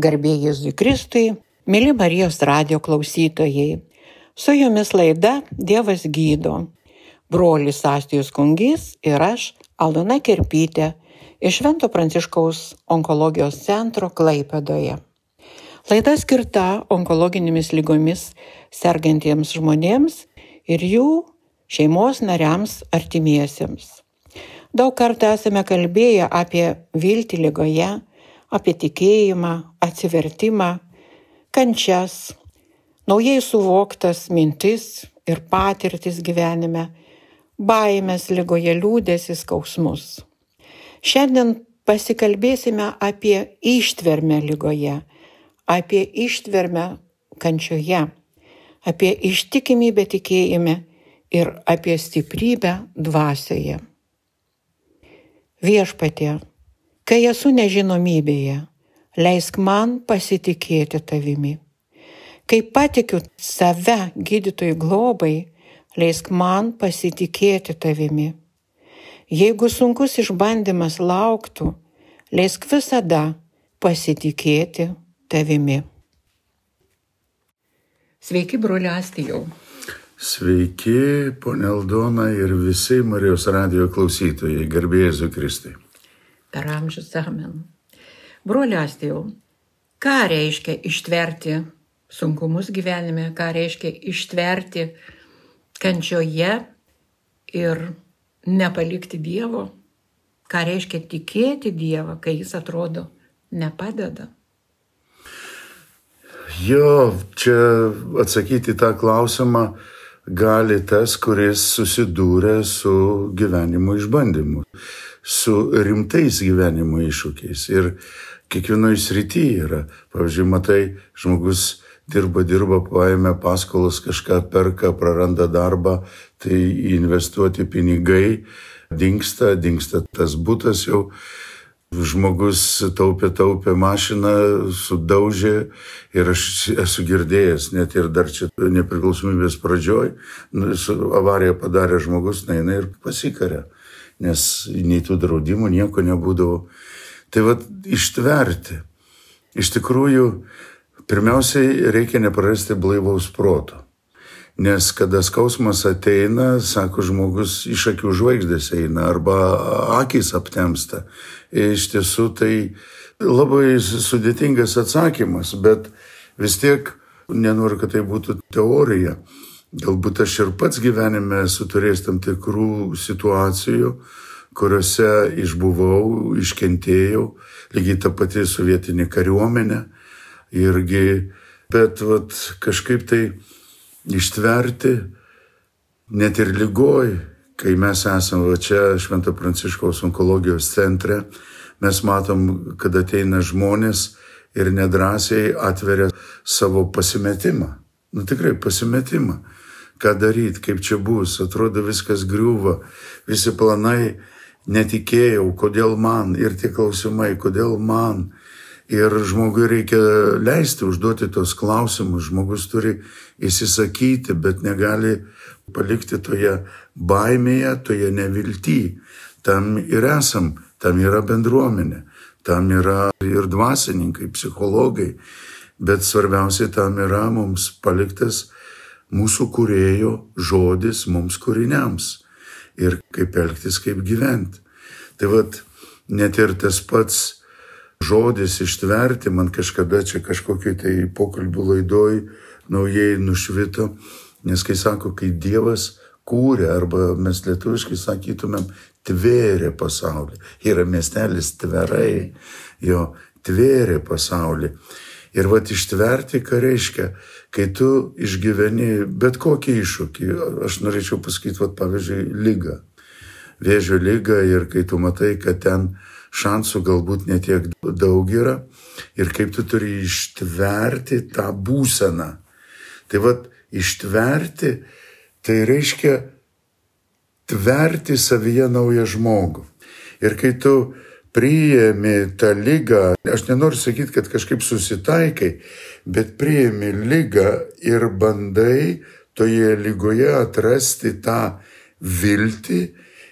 Garbė Jėzui Kristui, mėly Marijos radio klausytojai. Su jumis laida Dievas gydo. Brolis Astijus Kungys ir aš, Aldona Kerpytė, iš Švento Pranciškaus onkologijos centro Klaipedoje. Laida skirta onkologinėmis lygomis sergantiems žmonėms ir jų šeimos nariams artimiesiems. Daug kartų esame kalbėję apie viltį lygoje, apie tikėjimą, atsivertimą, kančias, naujai suvoktas mintis ir patirtis gyvenime, baimės lygoje liūdėsis skausmus. Šiandien pasikalbėsime apie ištvermę lygoje, apie ištvermę kančioje, apie ištikimybę tikėjime ir apie stiprybę dvasioje. Viešpatie, Kai esu nežinomybėje, leisk man pasitikėti tavimi. Kai patikiu save gydytojų globai, leisk man pasitikėti tavimi. Jeigu sunkus išbandymas lauktų, leisk visada pasitikėti tavimi. Sveiki, broliastijau. Sveiki, ponė Aldona ir visi Marijos radio klausytojai, garbėjai Kristai per amžius amen. Broli Astijau, ką reiškia ištverti sunkumus gyvenime, ką reiškia ištverti kančioje ir nepalikti Dievo, ką reiškia tikėti Dievą, kai Jis atrodo nepadeda. Jo, čia atsakyti tą klausimą gali tas, kuris susidūrė su gyvenimo išbandymu su rimtais gyvenimo iššūkiais. Ir kiekvienoje srityje yra. Pavyzdžiui, matai, žmogus dirba, dirba, paėmė paskolas, kažką perka, praranda darbą, tai investuoti pinigai, dinksta, dinksta tas būtas jau. Žmogus taupė, taupė mašiną, sudaužė ir aš esu girdėjęs, net ir dar čia nepriklausomybės pradžioj, nu, avariją padarė žmogus, neina ir pasikarė nes nei tų draudimų nieko nebūdavo. Tai vad ištverti. Iš tikrųjų, pirmiausiai reikia neprarasti blaivaus proto. Nes kada skausmas ateina, sako žmogus, iš akių žvaigždės eina arba akis aptemsta. Iš tiesų tai labai sudėtingas atsakymas, bet vis tiek nenoriu, kad tai būtų teorija. Galbūt aš ir pats gyvenime esu turėjęs tam tikrų situacijų, kuriuose išbuvau, iškentėjau, lygiai ta pati sovietinė kariuomenė. Irgi, bet vat, kažkaip tai ištverti, net ir lygoj, kai mes esame va čia Švento Pranciškaus onkologijos centre, mes matom, kad ateina žmonės ir nedrasiai atveria savo pasimetimą. Nu tikrai pasimetimą ką daryti, kaip čia bus, atrodo viskas griūva, visi planai, netikėjau, kodėl man. Ir tie klausimai, kodėl man. Ir žmogui reikia leisti užduoti tos klausimus, žmogus turi įsisakyti, bet negali palikti toje baimėje, toje neviltyje. Tam ir esam, tam yra bendruomenė, tam yra ir dvasininkai, psichologai, bet svarbiausia tam yra mums paliktas mūsų kurėjo žodis mums kūriniams ir kaip elgtis, kaip gyventi. Tai vad, net ir tas pats žodis ištverti, man kažkada čia kažkokiai tai pokalbių laidoj naujai nušvito, nes kai sako, kai Dievas kūrė, arba mes lietuviškai sakytumėm, tvėrė pasaulį. Yra miestelis tverai, jo tvėrė pasaulį. Ir vad ištverti, ką reiškia, kai tu išgyveni bet kokį iššūkį, aš norėčiau pasakyti, vad pavyzdžiui, lygą, vėžio lygą ir kai tu matai, kad ten šansų galbūt netiek daug yra ir kaip tu turi ištverti tą būseną. Tai vad ištverti, tai reiškia tverti savyje naują žmogų. Ir kai tu priėmė tą lygą, aš nenoriu sakyti, kad kažkaip susitaikai, bet priėmė lygą ir bandai toje lygoje atrasti tą viltį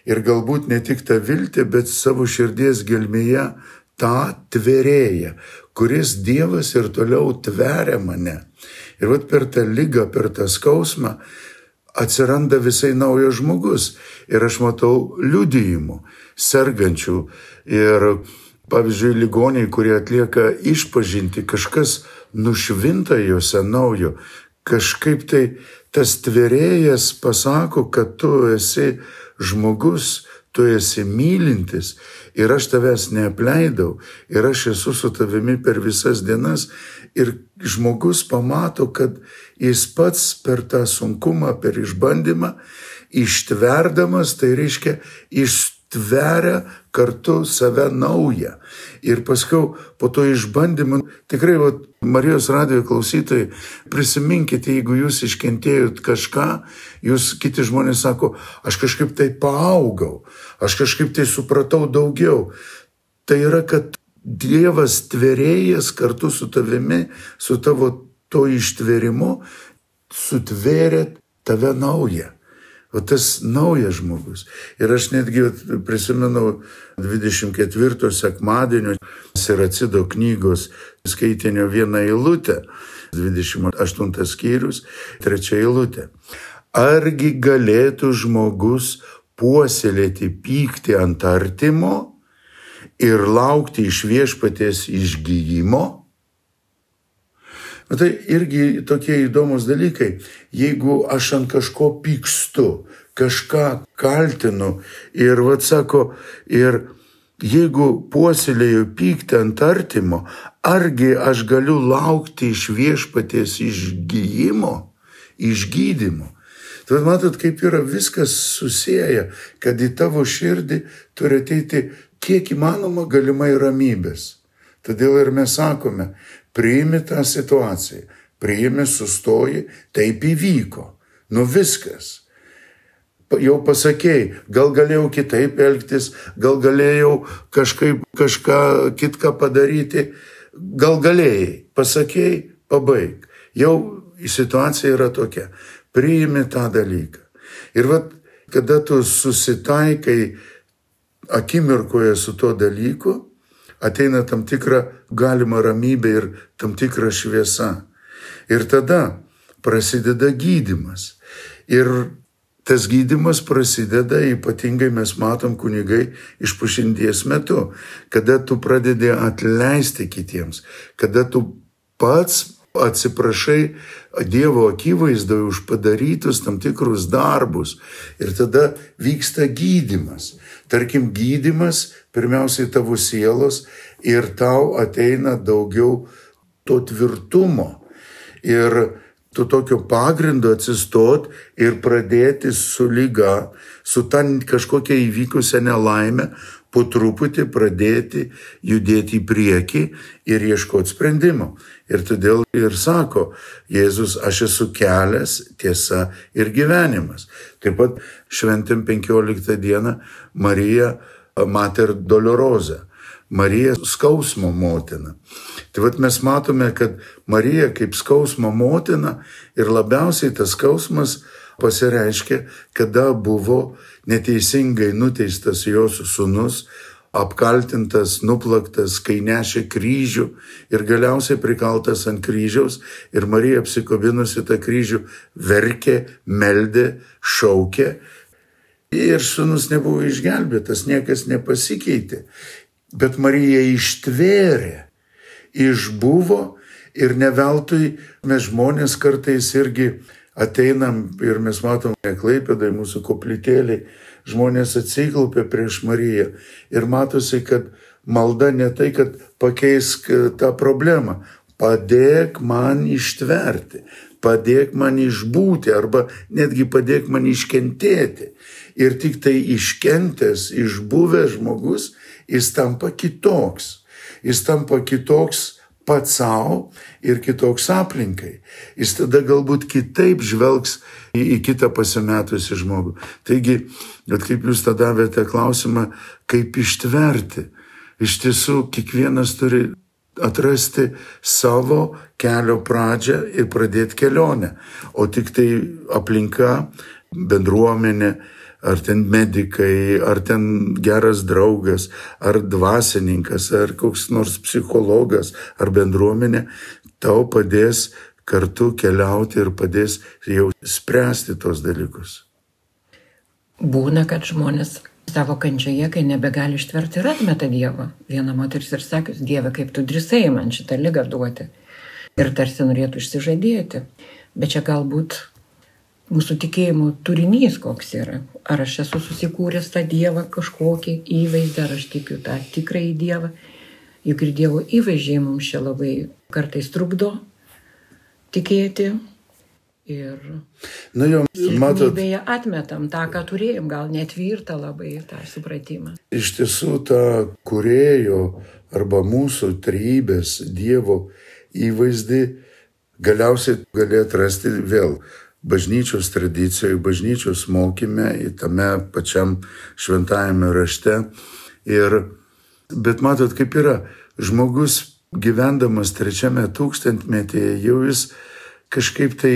ir galbūt ne tik tą viltį, bet savo širdies gelmėje tą tverėją, kuris Dievas ir toliau tveria mane. Ir vat per tą lygą, per tą skausmą atsiranda visai naujas žmogus. Ir aš matau liudijimų, sergančių. Ir pavyzdžiui, ligoniai, kurie atlieka išpažinti, kažkas nušvinta juose naujo. Kažkaip tai tas tverėjas pasako, kad tu esi žmogus, tu esi mylintis ir aš tavęs neapleidau ir aš esu su tavimi per visas dienas. Ir žmogus pamato, kad jis pats per tą sunkumą, per išbandymą, ištverdamas, tai reiškia, ištveria kartu save naują. Ir paskui po to išbandymų, tikrai, va, Marijos radijo klausytojai, prisiminkite, jeigu jūs iškentėjot kažką, jūs kiti žmonės sako, aš kažkaip tai paaugau, aš kažkaip tai supratau daugiau. Tai yra, kad Dievas tverėjas kartu su tavimi, su tavo to ištverimu, sutvėrė tave naują. O tas naujas žmogus. Ir aš netgi prisimenu 24 sekmadienio Siracido knygos skaitinio vieną eilutę, 28 skyrius, trečia eilutė. Argi galėtų žmogus puoselėti pyktį ant artimo ir laukti iš viešpaties išgyjimo? Bet tai irgi tokie įdomus dalykai. Jeigu aš ant kažko pykstu, kažką kaltinu ir, vad sako, ir jeigu puoselėjau pyktį ant artimo, argi aš galiu laukti iš viešpaties išgyjimo, išgydymo. Tad matot, kaip yra viskas susiję, kad į tavo širdį turi ateiti kiek įmanoma galimai ramybės. Todėl ir mes sakome, priimi tą situaciją, priimi, sustoji, taip įvyko. Nu viskas. Jau pasakėjai, gal galėjau kitaip elgtis, gal galėjau kažkaip kažką kitką padaryti, gal galėjai, pasakėjai, pabaig. Jau situacija yra tokia. Priimi tą dalyką. Ir vad, kada tu susitaikai akimirkoje su tuo dalyku, ateina tam tikra galima ramybė ir tam tikra šviesa. Ir tada prasideda gydimas. Ir tas gydimas prasideda, ypatingai mes matom kunigai išpažinties metu, kada tu pradedi atleisti kitiems, kada tu pats atsiprašai Dievo akivaizdoje už padarytus tam tikrus darbus. Ir tada vyksta gydimas. Tarkim, gydimas pirmiausiai tavo sielos ir tau ateina daugiau to tvirtumo. Ir tu tokio pagrindo atsistot ir pradėti su lyga, su ta kažkokia įvykusią nelaimę, po truputį pradėti judėti į priekį ir ieškoti sprendimo. Ir todėl ir sako Jėzus, aš esu kelias, tiesa ir gyvenimas. Taip pat šventėm 15 dieną Marija Mater Doloroza. Marija skausmo motina. Tai vad mes matome, kad Marija kaip skausmo motina ir labiausiai tas skausmas pasireiškia, kada buvo neteisingai nuteistas jos sunus, apkaltintas, nuplaktas, kai nešė kryžių ir galiausiai prikaltas ant kryžiaus ir Marija apsikobinusi tą kryžių verkė, meldė, šaukė. Ir sunus nebuvo išgelbėtas, niekas nepasikeitė. Bet Marija ištvėrė, išbuvo ir neveltui mes žmonės kartais irgi ateinam ir mes matom, klaipėdai mūsų koplytėliai, žmonės atsiklaupia prieš Mariją ir matosi, kad malda ne tai, kad pakeisk tą problemą, padėk man ištverti, padėk man išbūti arba netgi padėk man iškentėti. Ir tik tai iškentęs, išbuvęs žmogus, jis tampa kitoks. Jis tampa kitoks pats savo ir kitoks aplinkai. Jis tada galbūt kitaip žvelgs į, į kitą pasimetusi žmogų. Taigi, bet kaip jūs tada davėte klausimą, kaip ištverti. Iš tiesų, kiekvienas turi atrasti savo kelio pradžią ir pradėti kelionę. O tik tai aplinka, bendruomenė, ar ten medikai, ar ten geras draugas, ar dvasininkas, ar koks nors psichologas, ar bendruomenė, tau padės kartu keliauti ir padės jau spręsti tos dalykus. Būna, kad žmonės savo kančioje, kai nebegali ištverti ir atmeta Dievą. Viena moteris ir sakys, Dieve, kaip tu drįsai man šitą lygą duoti. Ir tarsi norėtų išsižadėti. Bet čia galbūt mūsų tikėjimo turinys koks yra. Ar aš esu susikūręs tą Dievą kažkokį įvaizdį, ar aš tikiu tą tikrąjį Dievą. Juk ir Dievo įvaizdžiai mums čia labai kartais trukdo tikėti, Ir Na jau, matot, atmetam tą, ką turėjom, gal net tvirtą labai tą supratimą. Iš tiesų tą kurėjo arba mūsų trybės Dievo įvaizdį galiausiai gali atrasti vėl bažnyčios tradicijoje, bažnyčios mokyme, tame pačiam šventajame rašte. Ir, bet matot, kaip yra, žmogus gyvendamas trečiame tūkstantmetyje jau jis kažkaip tai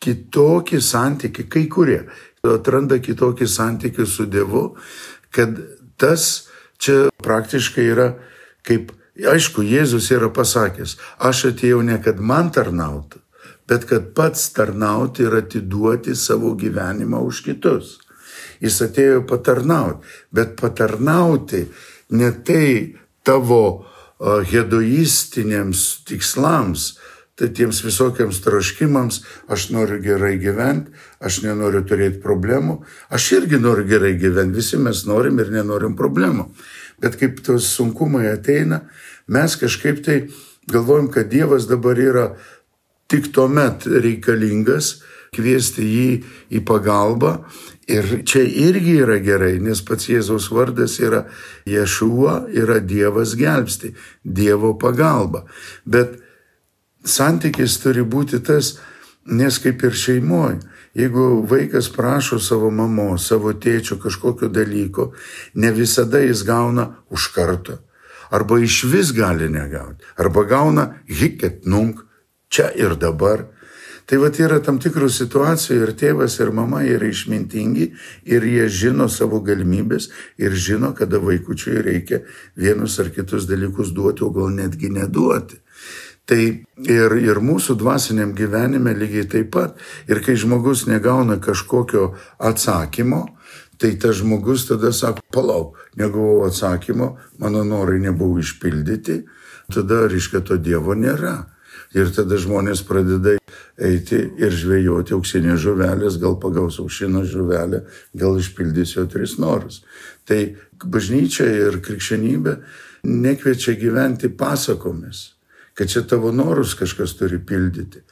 kitokį santykį, kai kurie atranda kitokį santykį su Dievu, kad tas čia praktiškai yra kaip, aišku, Jėzus yra pasakęs, aš atėjau ne kad man tarnautų, bet kad pats tarnauti ir atiduoti savo gyvenimą už kitus. Jis atėjo patarnauti, bet patarnauti ne tai tavo hedoistiniams tikslams, tai tiems visokiams troškimams, aš noriu gerai gyventi, aš nenoriu turėti problemų, aš irgi noriu gerai gyventi, visi mes norim ir nenorim problemų. Bet kaip tos sunkumai ateina, mes kažkaip tai galvojam, kad Dievas dabar yra tik tuo met reikalingas, kviesti jį į pagalbą. Ir čia irgi yra gerai, nes pats Jėzaus vardas yra Ješuo, yra Dievas gelbsti, Dievo pagalba. Bet santykis turi būti tas, nes kaip ir šeimoje, jeigu vaikas prašo savo mamos, savo tėčio kažkokio dalyko, ne visada jis gauna už karto. Arba iš vis gali negauti. Arba gauna hiket nunk, čia ir dabar. Tai va yra tam tikrų situacijų ir tėvas ir mama yra išmintingi ir jie žino savo galimybės ir žino, kada vaikučiui reikia vienus ar kitus dalykus duoti, o gal netgi neduoti. Tai ir, ir mūsų dvasiniam gyvenime lygiai taip pat. Ir kai žmogus negauna kažkokio atsakymo, tai tas žmogus tada sako, palauk, negavau atsakymo, mano norai nebuvo išpildyti, tada, reiškia, to Dievo nėra. Ir tada žmonės pradeda eiti ir žvejoti auksinės žuvelės, gal pagaus auksinę žuvelę, gal išpildys jo tris norus. Tai bažnyčia ir krikščionybė nekviečia gyventi pasakomis kad čia tavo norus kažkas turi pildyti.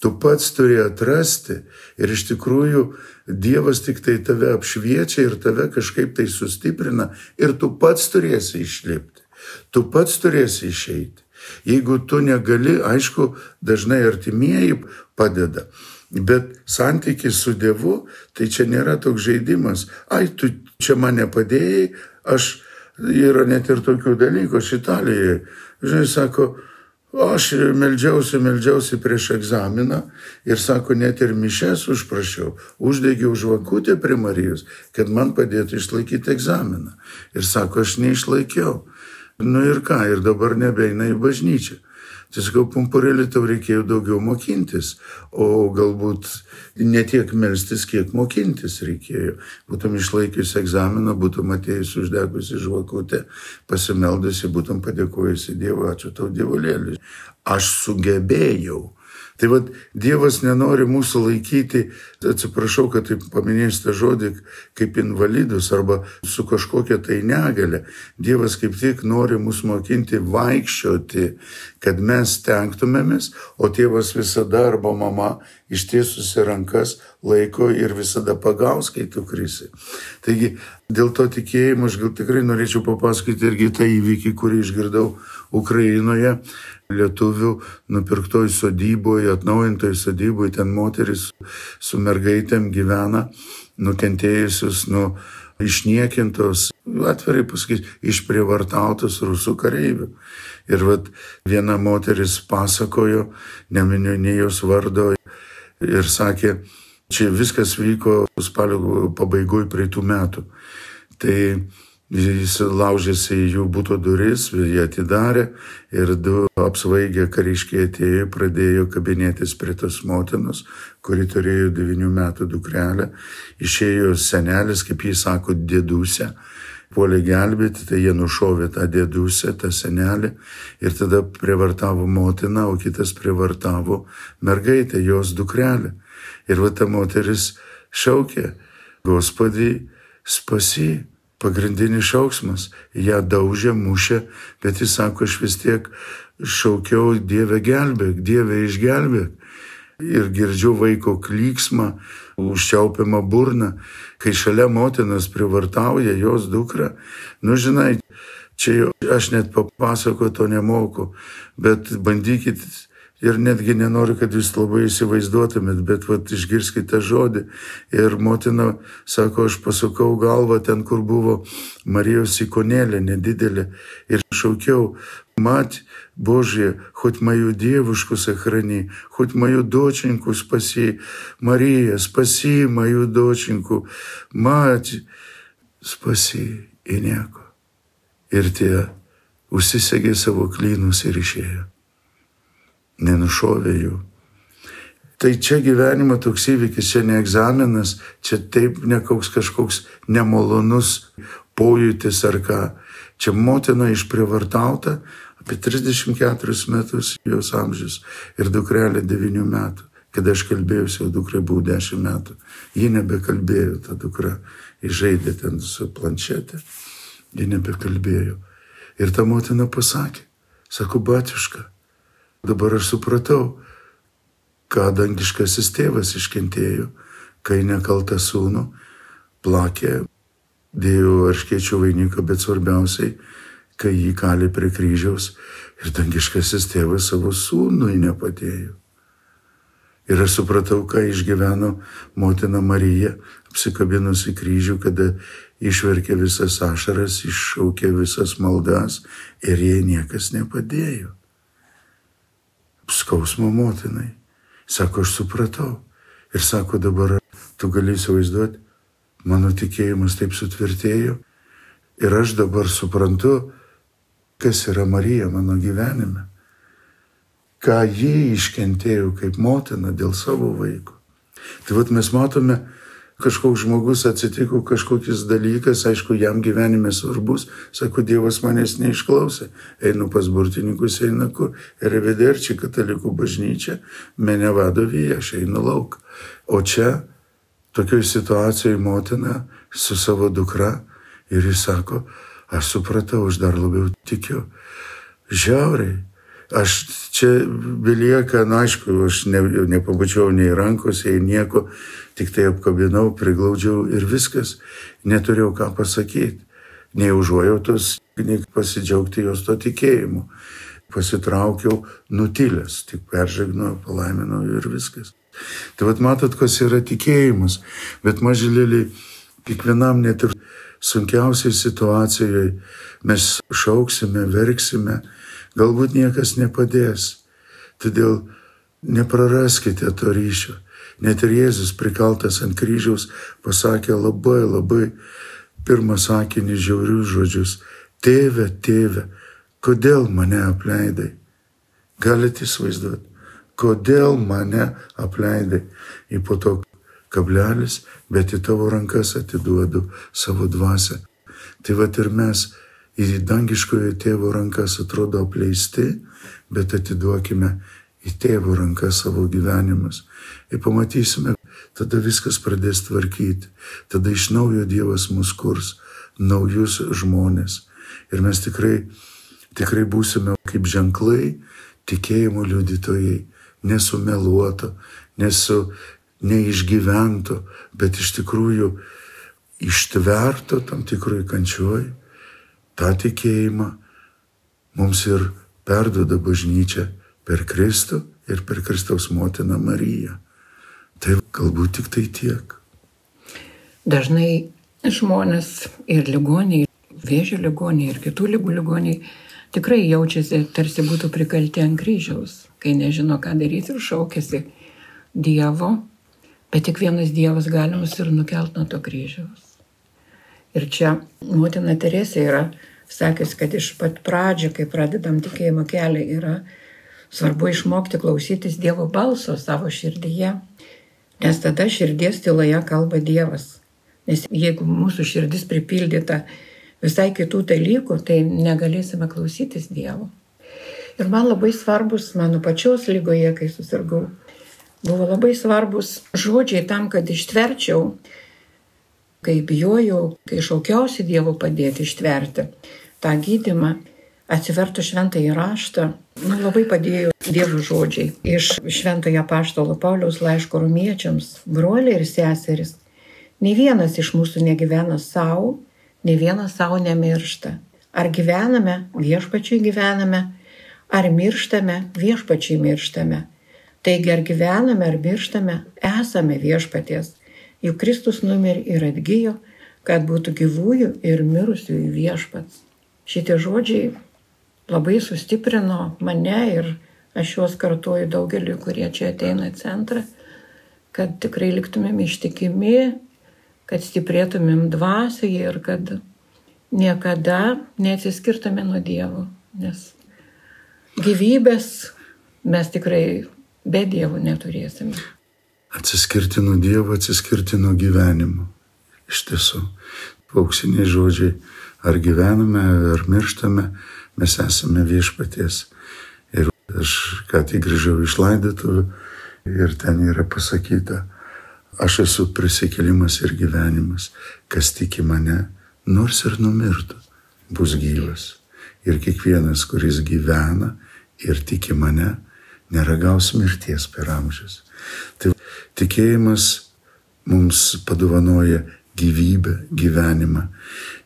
Tu pats turi atrasti ir iš tikrųjų Dievas tik tai tave apšviečia ir tave kažkaip tai sustiprina ir tu pats turėsi išlipti. Tu pats turėsi išeiti. Jeigu tu negali, aišku, dažnai artimieji padeda. Bet santykis su Dievu, tai čia nėra toks žaidimas. Ai, tu čia mane padėjai, aš yra net ir tokių dalykų, aš Italijoje. Žinai, sako, Aš meldžiausi, meldžiausi prieš egzaminą ir sako, net ir mišes užprašiau, uždegiau žvakutę prie Marijos, kad man padėtų išlaikyti egzaminą. Ir sako, aš neišlaikiau. Nu ir ką, ir dabar nebeina į bažnyčią. Tai sakau, pumpurėlį tau reikėjo daugiau mokintis, o galbūt ne tiek melstis, kiek mokintis reikėjo. Būtum išlaikiusi egzaminą, būtum atėjusi uždegusi žvakutę, pasimeldusi, būtum padėkojusi Dievui, ačiū tau dievulėlį. Aš sugebėjau Tai vad Dievas nenori mūsų laikyti, atsiprašau, kad taip paminėsite žodį, kaip invalidus arba su kažkokia tai negale. Dievas kaip tik nori mus mokinti vaikščioti, kad mes tenktumėmės, o tėvas visada arba mama ištiesusi rankas laiko ir visada pagaus, kai tu krisi. Taigi dėl to tikėjimo aš gal tikrai norėčiau papasakoti irgi tą įvykį, kurį išgirdau Ukrainoje lietuvių nupirktoj sodyboje, atnaujintoj sodyboje, ten moteris su mergaitėm gyvena, nukentėjusius nuo išniekintos, atvirai pasakys, išprievartautos rusų kareivių. Ir vat viena moteris pasakojo, neminiu nei jos vardo, ir sakė, Čia viskas vyko spalio pabaigoje praeitų metų. Tai jis laužėsi į jų būto duris, jie atidarė ir du apsvaigę kariškiai atėjo, pradėjo kabinėtis prie tos motinos, kuri turėjo devinių metų dukrelę. Išėjo senelis, kaip jis sako, dėdusė puolė gelbėti, tai jie nušovė tą dėdusę, tą senelį ir tada prievartavo motiną, o kitas prievartavo mergaitę, jos dukrelę. Ir va ta moteris šaukė, Gospodį, spasi, pagrindinis šauksmas, ją daužė, mušė, bet jis sako, aš vis tiek šaukiau Dievę gelbėk, Dievę išgelbėk ir girdžiu vaiko klyksmą, užčiaupiamą burną, kai šalia motinos privartauja jos dukra. Nu, žinai, čia jau aš net papasako to nemoku, bet bandykit ir netgi nenoriu, kad jūs labai įsivaizduotumėt, bet vat, išgirskite žodį. Ir motina sako, aš pasukau galvą ten, kur buvo Marijos ikonėlė, nedidelė, ir šaukiau, mat, Боже, хоть мою девушку сохрани, хоть мою доченьку спаси. Мария, спаси мою доченьку. Мать, spasi į nieko. Ir tie užsisegė savo klynus ir išėjo nenušovė jų. Tai čia gyvenimo toks įvykis, čia ne egzaminas, čia taip ne koks kažkoks nemalonus pojūtis ar ką. Čia motina išprivartauta apie 34 metus jos amžius ir dukrelė 9 metų. Kada aš kalbėjausi, jau dukrai buvo 10 metų. Ji nebekalbėjo, ta dukra įžaidė ten su planšetė. Ji nebekalbėjo. Ir ta motina pasakė, sako, batiška, Dabar aš supratau, ką dangiškasis tėvas iškentėjo, kai nekaltą sūnų plakė, dėjo arškiečių vainiką, bet svarbiausiai, kai jį kalė prie kryžiaus ir dangiškasis tėvas savo sūnui nepadėjo. Ir aš supratau, ką išgyveno motina Marija, apsikabinusi kryžių, kada išverkė visas ašaras, iššaukė visas maldas ir jai niekas nepadėjo skausmo motinai. Sako, aš supratau. Ir sako, dabar tu gali įsivaizduoti, mano tikėjimas taip sutvirtėjo. Ir aš dabar suprantu, kas yra Marija mano gyvenime. Ką ji iškentėjo kaip motina dėl savo vaiko. Tai vad mes matome, kažkoks žmogus atsitiko kažkokis dalykas, aišku, jam gyvenime svarbus, sako, Dievas manęs neišklausė, einu pas burtininkus, eina kur, revederčiai katalikų bažnyčia, mane vadovė, aš einu lauk. O čia, tokioje situacijoje motina su savo dukra ir jis sako, aš supratau, aš dar labiau tikiu. Žiauriai. Aš čia belieka, na aišku, aš ne, nepabučiau nei rankos, nei nieko, tik tai apkabinau, priglaudžiau ir viskas, neturėjau ką pasakyti, nei užuojautos, nei pasidžiaugti jos to tikėjimu. Pasitraukiau nutilęs, tik peržegnojau, palaiminau ir viskas. Tai vad matot, kas yra tikėjimas, bet mažylėlį kiekvienam net ir sunkiausiai situacijoje mes šauksime, verksime, galbūt niekas nepadės. Todėl nepraraskite to ryšio. Net ir Jėzus prikaltas ant kryžiaus pasakė labai labai pirmą sakinį žiaurius žodžius. Tėve, tėve, kodėl mane apleidai? Galite įsivaizduoti, kodėl mane apleidai? Ir po to kablelis, bet į tavo rankas atiduodu savo dvasę. Tai va ir mes į dangiškojo tėvo rankas atrodo apleisti, bet atiduokime į tėvo rankas savo gyvenimus. Ir pamatysime, tada viskas pradės tvarkyti. Tada iš naujo Dievas mus kurs, naujus žmonės. Ir mes tikrai, tikrai būsime kaip ženklai, tikėjimo liudytojai, nesumeluoto, nesu neišgyvento, bet iš tikrųjų ištverto tam tikroj kančioj, tą tikėjimą mums ir perdoda bažnyčia per Kristų ir per Kristaus motiną Mariją. Tai galbūt tik tai tiek. Dažnai žmonės ir ligoniai, vėžio ligoniai ir kitų lygų ligoniai tikrai jaučiasi, tarsi būtų prikalti ant kryžiaus, kai nežino, ką daryti ir šaukėsi Dievo, Bet tik vienas Dievas gali mus ir nukelt nuo to kryžiaus. Ir čia motina Teresė yra sakęs, kad iš pat pradžio, kai pradedam tikėjimo kelią, yra svarbu išmokti klausytis Dievo balso savo širdyje, nes tada širdies tyloje kalba Dievas. Nes jeigu mūsų širdis pripildyta visai kitų dalykų, tai negalėsime klausytis Dievo. Ir man labai svarbus mano pačios lygoje, kai susirgau, buvo labai svarbus žodžiai tam, kad ištverčiau, kai bijojau, kai šaukiausi Dievo padėti ištverti tą gydimą, atsivertų šventąjį raštą, man labai padėjo Dievo žodžiai iš šventojo paštalo Pauliaus laiško rumiečiams, broliai ir seserys. Ne vienas iš mūsų negyvena savo, ne vienas savo nemiršta. Ar gyvename, viešpačiai gyvename, ar mirštame, viešpačiai mirštame. Taigi ar gyvename, ar mirštame, esame viešpaties. Juk Kristus numirė ir atgyjo, kad būtų gyvųjų ir mirusiųjų viešpats. Šitie žodžiai labai sustiprino mane ir aš juos kartuoju daugeliu, kurie čia ateina į centrą, kad tikrai liktumėm ištikimi, kad stiprėtumėm dvasioje ir kad niekada neatsiskirtume nuo Dievo, nes gyvybės mes tikrai be Dievo neturėsime. Atsiskirti nuo Dievo, atsiskirti nuo gyvenimo. Iš tiesų, auksiniai žodžiai, ar gyvename, ar mirštame, mes esame viešpaties. Ir aš ką tik grįžau iš laidotuvių ir ten yra pasakyta, aš esu prisikėlimas ir gyvenimas, kas tiki mane, nors ir numirtų, bus gyvas. Ir kiekvienas, kuris gyvena ir tiki mane, neragaus mirties per amžius. Tai tikėjimas mums padovanoja gyvybę, gyvenimą.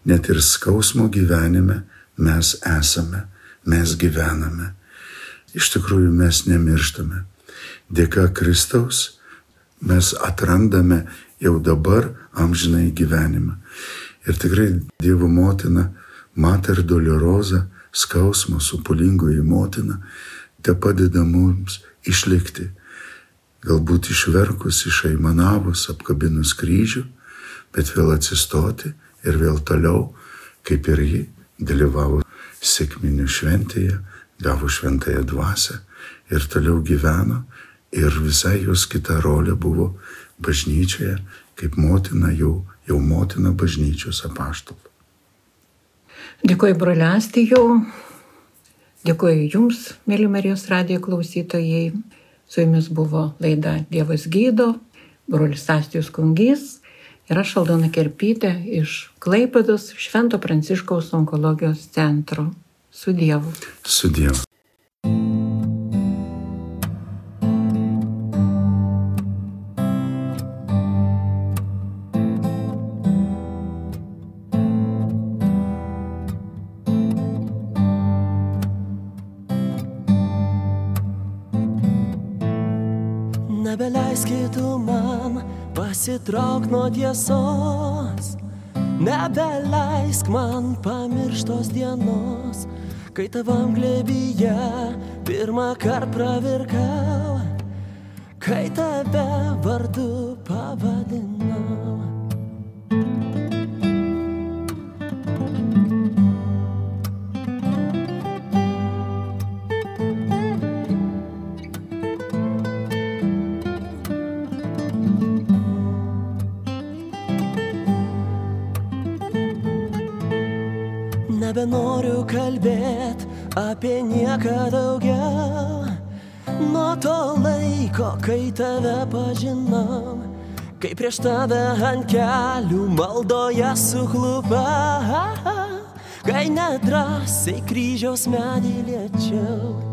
Net ir skausmo gyvenime mes esame, mes gyvename. Iš tikrųjų mes nemirštame. Dėka Kristaus mes atrandame jau dabar amžinai gyvenimą. Ir tikrai Dievo motina, Mater Doloroza, skausmo supulingoji motina, te padeda mums išlikti. Galbūt išverkus, išaimanavus, apkabinus kryžių, bet vėl atsistoti ir vėl toliau, kaip ir ji, dalyvavo sėkminių šventėje, gavo šventąją dvasę ir toliau gyveno ir visai jos kita rolė buvo bažnyčioje, kaip motina jau, jau motina bažnyčios apaštalų. Dėkuoju broliastijau, dėkuoju Jums, mėly Marijos radijo klausytojai. Su Jumis buvo laida Dievas gydo, brolis Astijus Kungys ir aš Aldona Kerpytė iš Klaipados Švento Pranciškaus onkologijos centro. Su Dievu. Su Dievu. Nebeleiskite man pasitrauk nuo tiesos, nebeleisk man pamirštos dienos, kai tavam glebyje pirmą kartą pravirkau, kai tave vardu pavadinau. Nebenoriu kalbėt apie nieką daugiau. Nuo to laiko, kai tave pažinau, kai prieš tave ant kelių maldoje suklupa, kai nedrasiai kryžiaus medį liečiau.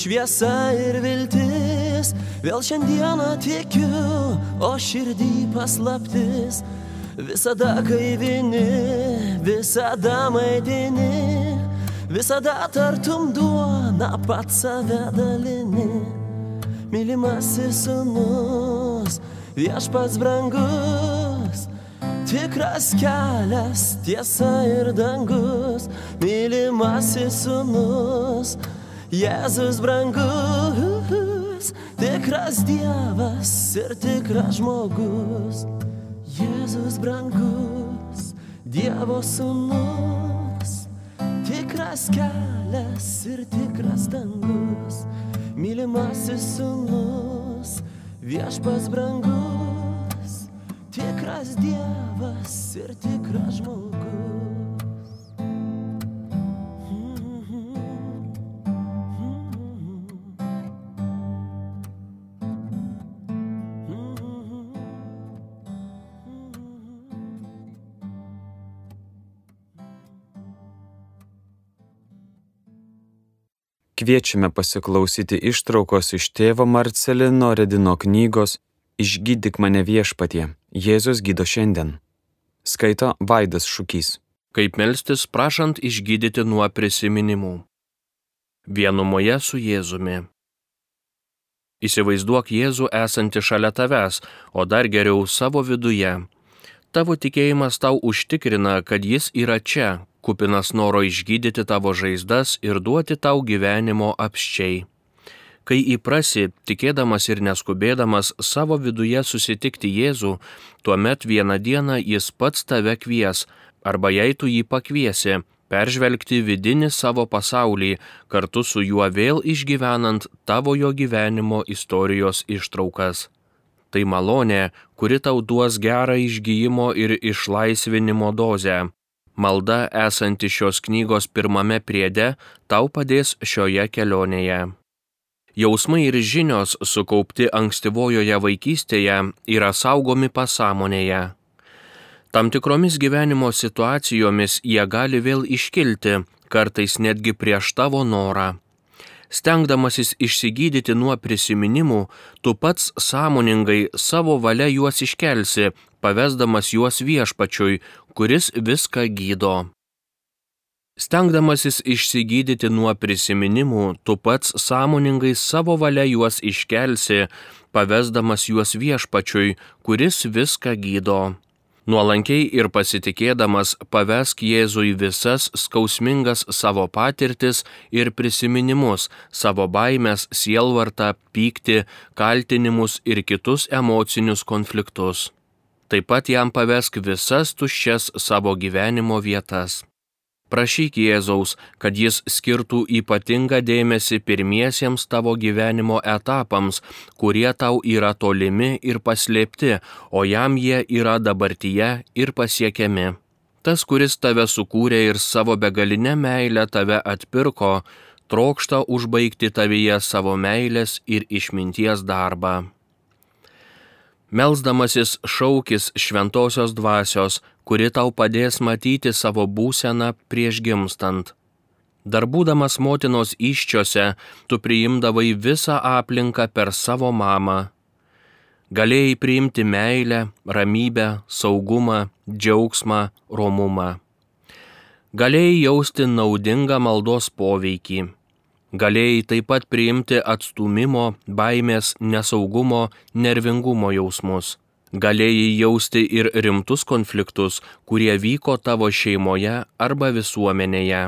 Šviesa ir viltis, vėl šiandieną tikiu, o širdį paslaptis. Visada gaivini, visada maitini, visada tartum duona pats save dalini. Mylimasis sunus, viešpats brangus, tikras kelias, tiesa ir dangus, mylimasis sunus, Jėzus brangus, tikras Dievas ir tikras žmogus. Jėzus brangus, Dievo sunus, tikras kelias ir tikras dangus, mylimasis sunus, viešpas brangus, tikras Dievas ir tikras žmogus. Kviečiame pasiklausyti ištraukos iš tėvo Marcelino Redino knygos Išgydyk mane viešpatie, Jėzus gydo šiandien. Skaito Vaidas Šūkys. Kaip melstis prašant išgydyti nuo prisiminimų. Vienumoje su Jėzumi. Įsivaizduok Jėzų esantį šalia tavęs, o dar geriau savo viduje. Tavo tikėjimas tau užtikrina, kad jis yra čia, kupinas noro išgydyti tavo žaizdas ir duoti tau gyvenimo apščiai. Kai įprasi, tikėdamas ir neskubėdamas savo viduje susitikti Jėzų, tuomet vieną dieną jis pats tave kvies, arba jei tu jį pakviesi, peržvelgti vidinį savo pasaulį, kartu su juo vėl išgyvenant tavo jo gyvenimo istorijos ištraukas. Tai malonė, kuri tau duos gerą išgyjimo ir išlaisvinimo dozę. Malda esanti šios knygos pirmame priede tau padės šioje kelionėje. Jausmai ir žinios sukaupti ankstyvojoje vaikystėje yra saugomi pasąmonėje. Tam tikromis gyvenimo situacijomis jie gali vėl iškilti, kartais netgi prieš tavo norą. Stengdamasis išsigydyti nuo prisiminimų, tu pats sąmoningai savo valia juos iškelsi, pavesdamas juos viešpačiui, kuris viską gydo. Stengdamasis išsigydyti nuo prisiminimų, tu pats sąmoningai savo valia juos iškelsi, pavesdamas juos viešpačiui, kuris viską gydo. Nuolankiai ir pasitikėdamas pavesk Jėzui visas skausmingas savo patirtis ir prisiminimus, savo baimės, sielvartą, pyktį, kaltinimus ir kitus emocinius konfliktus. Taip pat jam pavesk visas tuščias savo gyvenimo vietas. Prašyk Jėzaus, kad jis skirtų ypatingą dėmesį pirmiesiems tavo gyvenimo etapams, kurie tau yra tolimi ir paslėpti, o jam jie yra dabartyje ir pasiekiami. Tas, kuris tave sukūrė ir savo begalinę meilę tave atpirko, trokšta užbaigti tavyje savo meilės ir išminties darbą. Melsdamasis šaukis šventosios dvasios, kuri tau padės matyti savo būseną prieš gimstant. Dar būdamas motinos iščiose, tu priimdavai visą aplinką per savo mamą. Galėjai priimti meilę, ramybę, saugumą, džiaugsmą, romumą. Galėjai jausti naudingą maldos poveikį Galėjai taip pat priimti atstumimo, baimės, nesaugumo, nervingumo jausmus. Galėjai jausti ir rimtus konfliktus, kurie vyko tavo šeimoje arba visuomenėje.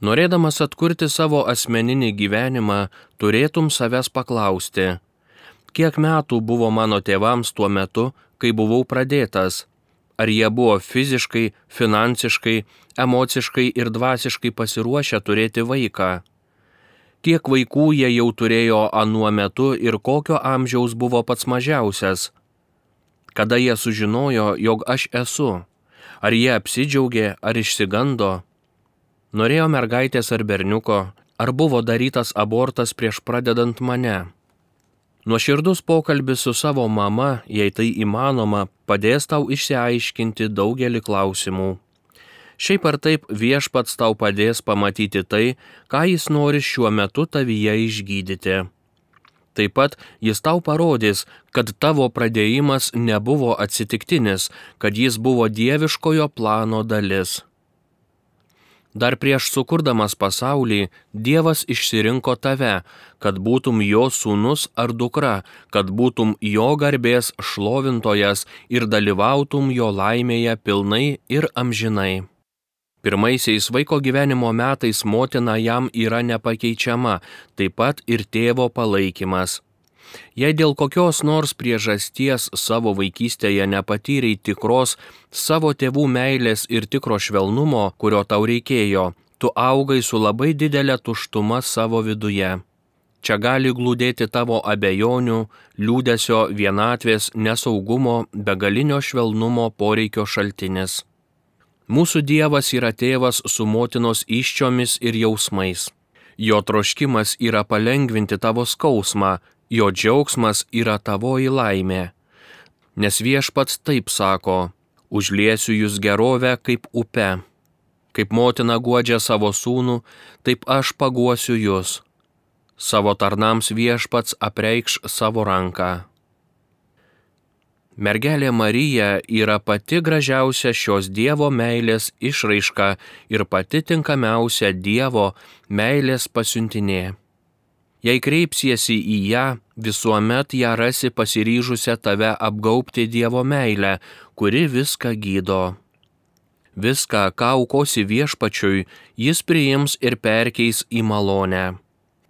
Norėdamas atkurti savo asmeninį gyvenimą, turėtum savęs paklausti, kiek metų buvo mano tėvams tuo metu, kai buvau pradėtas, ar jie buvo fiziškai, finansiškai, emociškai ir dvasiškai pasiruošę turėti vaiką kiek vaikų jie jau turėjo anuo metu ir kokio amžiaus buvo pats mažiausias. Kada jie sužinojo, jog aš esu, ar jie apsidžiaugė, ar išsigando, norėjo mergaitės ar berniuko, ar buvo darytas abortas prieš pradedant mane. Nuoširdus pokalbis su savo mama, jei tai įmanoma, padės tau išsiaiškinti daugelį klausimų. Šiaip ar taip viešpats tau padės pamatyti tai, ką jis nori šiuo metu tavyje išgydyti. Taip pat jis tau parodys, kad tavo pradėjimas nebuvo atsitiktinis, kad jis buvo dieviškojo plano dalis. Dar prieš sukurdamas pasaulį Dievas išsirinko tave, kad būtum jo sūnus ar dukra, kad būtum jo garbės šlovintojas ir dalyvautum jo laimėje pilnai ir amžinai. Pirmaisiais vaiko gyvenimo metais motina jam yra nepakeičiama, taip pat ir tėvo palaikymas. Jei dėl kokios nors priežasties savo vaikystėje nepatyrei tikros savo tėvų meilės ir tikro švelnumo, kurio tau reikėjo, tu augai su labai didelė tuštuma savo viduje. Čia gali glūdėti tavo abejonių, liūdėsio, vienatvės, nesaugumo, begalinio švelnumo poreikio šaltinis. Mūsų Dievas yra tėvas su motinos iščiomis ir jausmais. Jo troškimas yra palengvinti tavo skausmą, jo džiaugsmas yra tavoji laimė. Nes viešpats taip sako, užliesiu jūs gerovę kaip upe. Kaip motina guodžia savo sūnų, taip aš paguosiu jūs. Savo tarnams viešpats apreikš savo ranką. Mergelė Marija yra pati gražiausia šios Dievo meilės išraiška ir pati tinkamiausia Dievo meilės pasiuntinė. Jei kreipsiesi į ją, visuomet ją rasi pasiryžusią tave apgaupti Dievo meilę, kuri viską gydo. Viską, ką aukosi viešpačiui, jis priims ir perkeis į malonę.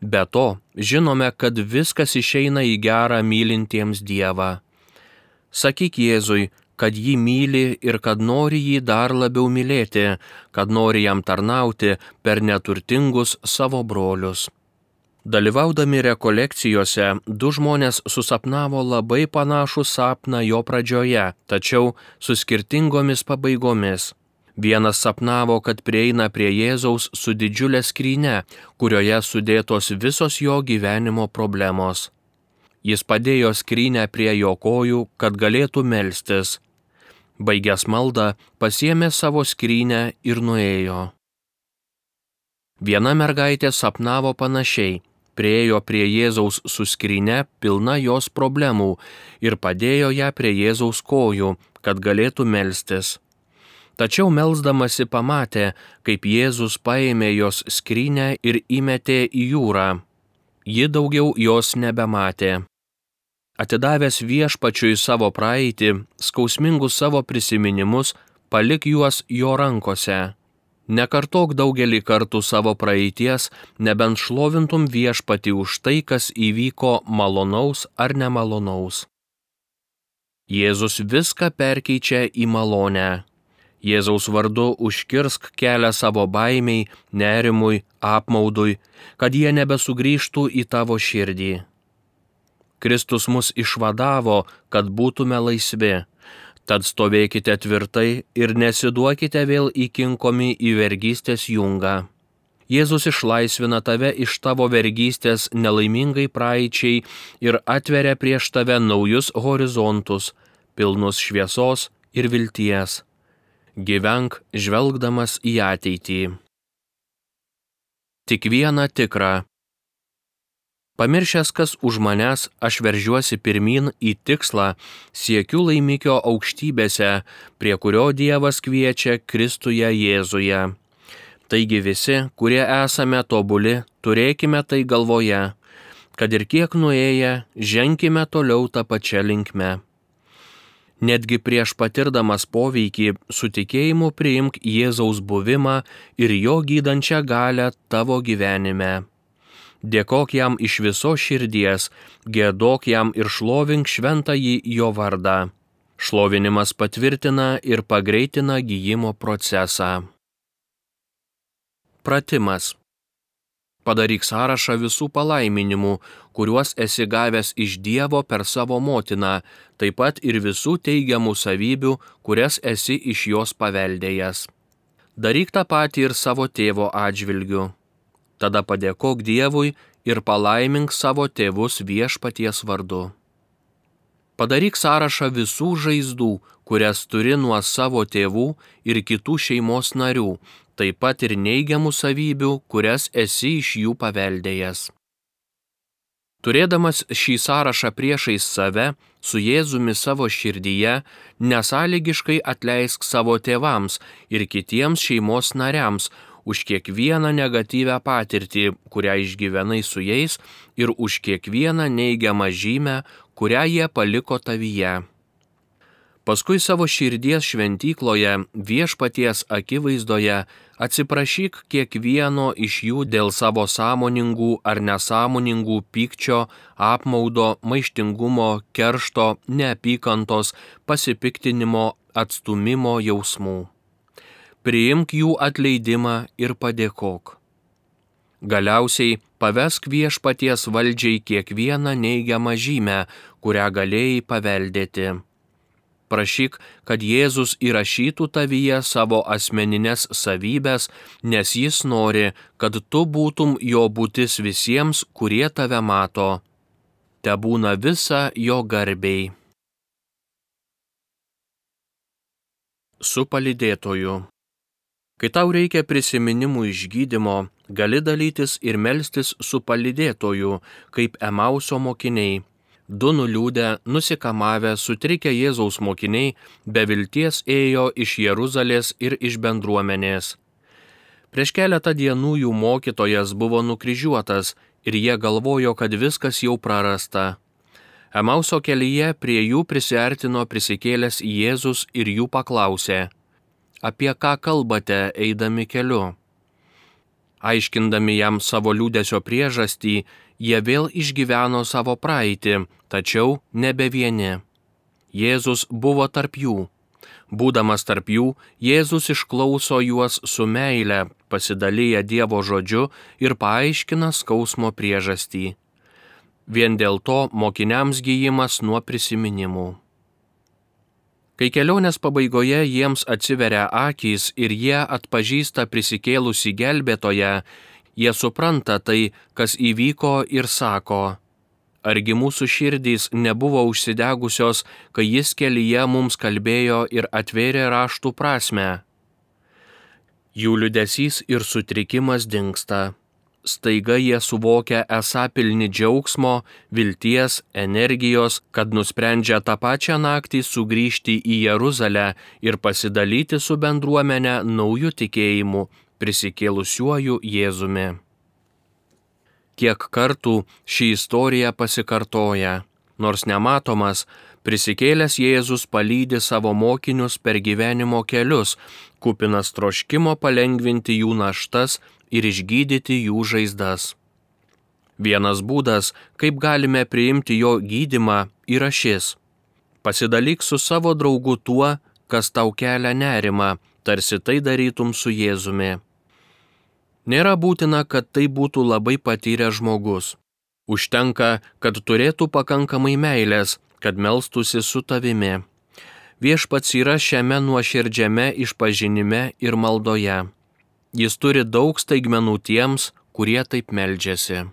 Be to, žinome, kad viskas išeina į gerą mylintiems Dievą. Sakyk Jėzui, kad jį myli ir kad nori jį dar labiau mylėti, kad nori jam tarnauti per neturtingus savo brolius. Dalyvaudami rekolekcijose, du žmonės susapnavo labai panašų sapną jo pradžioje, tačiau su skirtingomis pabaigomis. Vienas sapnavo, kad prieina prie Jėzaus su didžiulė skryne, kurioje sudėtos visos jo gyvenimo problemos. Jis padėjo skrynę prie jo kojų, kad galėtų melstis. Baigęs maldą, pasiemė savo skrynę ir nuėjo. Viena mergaitė sapnavo panašiai priejo prie Jėzaus su skryne pilna jos problemų ir padėjo ją prie Jėzaus kojų, kad galėtų melstis. Tačiau melzdamasi pamatė, kaip Jėzus paėmė jos skrynę ir įmetė į jūrą. Ji daugiau jos nebematė. Atidavęs viešpačiui savo praeitį, skausmingus savo prisiminimus, palik juos jo rankose Nekartok daugelį kartų savo praeities, nebent šlovintum viešpati už tai, kas įvyko malonaus ar nemalonaus. Jėzus viską perkeičia į malonę. Jėzaus vardu užkirsk kelią savo baimiai, nerimui, apmaudui, kad jie nebesugrįžtų į tavo širdį. Kristus mus išvadavo, kad būtume laisvi Tad stovėkite tvirtai ir nesiduokite vėl įkinkomi į vergystės jungą. Jėzus išlaisvina tave iš tavo vergystės nelaimingai praeičiai ir atveria prieš tave naujus horizontus, pilnus šviesos ir vilties. Gyvenk žvelgdamas į ateitį. Tik vieną tikrą Pamiršęs, kas už manęs, aš veržiuosi pirmin į tikslą, siekiu laimikio aukštybėse, prie kurio Dievas kviečia Kristuje Jėzuje. Taigi visi, kurie esame tobuli, turėkime tai galvoje, kad ir kiek nuėję, ženkime toliau tą pačią linkmę. Netgi prieš patirdamas poveikį, su tikėjimu priimk Jėzaus buvimą ir jo gydančią galę tavo gyvenime dėkok jam iš viso širdies, gėdok jam ir šlovink šventąjį jo vardą. Šlovinimas patvirtina ir pagreitina gyjimo procesą. Pratimas. Padaryk sąrašą visų palaiminimų, kuriuos esi gavęs iš Dievo per savo motiną, taip pat ir visų teigiamų savybių, kurias esi iš jos paveldėjęs. Daryk tą patį ir savo tėvo atžvilgiu. Tada padėkok Dievui ir palaimink savo tėvus viešpaties vardu. Padaryk sąrašą visų žaizdų, kurias turi nuo savo tėvų ir kitų šeimos narių, taip pat ir neigiamų savybių, kurias esi iš jų paveldėjęs. Turėdamas šį sąrašą priešais save, su Jėzumi savo širdyje, nesąlygiškai atleisk savo tėvams ir kitiems šeimos nariams už kiekvieną negatyvę patirtį, kurią išgyvenai su jais ir už kiekvieną neigiamą žymę, kurią jie paliko tavyje. Paskui savo širdies šventykloje viešpaties akivaizdoje atsiprašyk kiekvieno iš jų dėl savo sąmoningų ar nesąmoningų pykčio, apmaudo, maištingumo, keršto, neapykantos, pasipiktinimo, atstumimo jausmų. Priimk jų atleidimą ir padėkok. Galiausiai pavesk viešpaties valdžiai kiekvieną neigiamą žymę, kurią galėjai paveldėti. Prašyk, kad Jėzus įrašytų tavyje savo asmeninės savybės, nes jis nori, kad tu būtum jo būtis visiems, kurie tave mato. Te būna visa jo garbiai. Su palidėtoju. Kai tau reikia prisiminimų išgydymo, gali dalytis ir melstis su palidėtoju, kaip Emauso mokiniai Du nuliūdę, nusikamavę, sutrikę Jėzaus mokiniai, be vilties ėjo iš Jeruzalės ir iš bendruomenės. Prieš keletą dienų jų mokytojas buvo nukryžiuotas ir jie galvojo, kad viskas jau prarasta. Emauso kelyje prie jų prisartino prisikėlęs Jėzus ir jų paklausė, apie ką kalbate eidami keliu. Aiškindami jam savo liūdėsio priežastį, jie vėl išgyveno savo praeitį, tačiau nebe vieni. Jėzus buvo tarp jų. Būdamas tarp jų, Jėzus išklauso juos su meile, pasidalyja Dievo žodžiu ir paaiškina skausmo priežastį. Vien dėl to mokiniams gyjimas nuo prisiminimų. Kai kelionės pabaigoje jiems atsiveria akys ir jie atpažįsta prisikėlusi gelbėtoje, jie supranta tai, kas įvyko ir sako, argi mūsų širdys nebuvo užsidegusios, kai jis kelyje mums kalbėjo ir atvėrė raštų prasme. Jų liudesys ir sutrikimas dinksta staiga jie suvokia esą pilni džiaugsmo, vilties, energijos, kad nusprendžia tą pačią naktį sugrįžti į Jeruzalę ir pasidalyti su bendruomenė naujų tikėjimų, prisikėlusiuoju Jėzumi. Kiek kartų ši istorija pasikartoja, nors nematomas, prisikėlęs Jėzus palydi savo mokinius per gyvenimo kelius, kupinas troškimo palengvinti jų naštas ir išgydyti jų žaizdas. Vienas būdas, kaip galime priimti jo gydimą, yra šis. Pasidalyk su savo draugu tuo, kas tau kelia nerimą, tarsi tai darytum su Jėzumi. Nėra būtina, kad tai būtų labai patyręs žmogus. Užtenka, kad turėtų pakankamai meilės, kad melstusi su tavimi. Viešpats yra šiame nuoširdžiame išpažinime ir maldoje. Jis turi daug staigmenų tiems, kurie taip meldžiasi.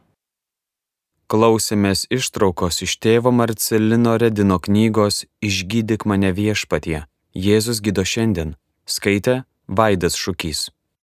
Klausėmės ištraukos iš tėvo Marcelino Redino knygos Išgydyk mane viešpatie. Jėzus gydo šiandien. Skaitė Vaidas Šūkys.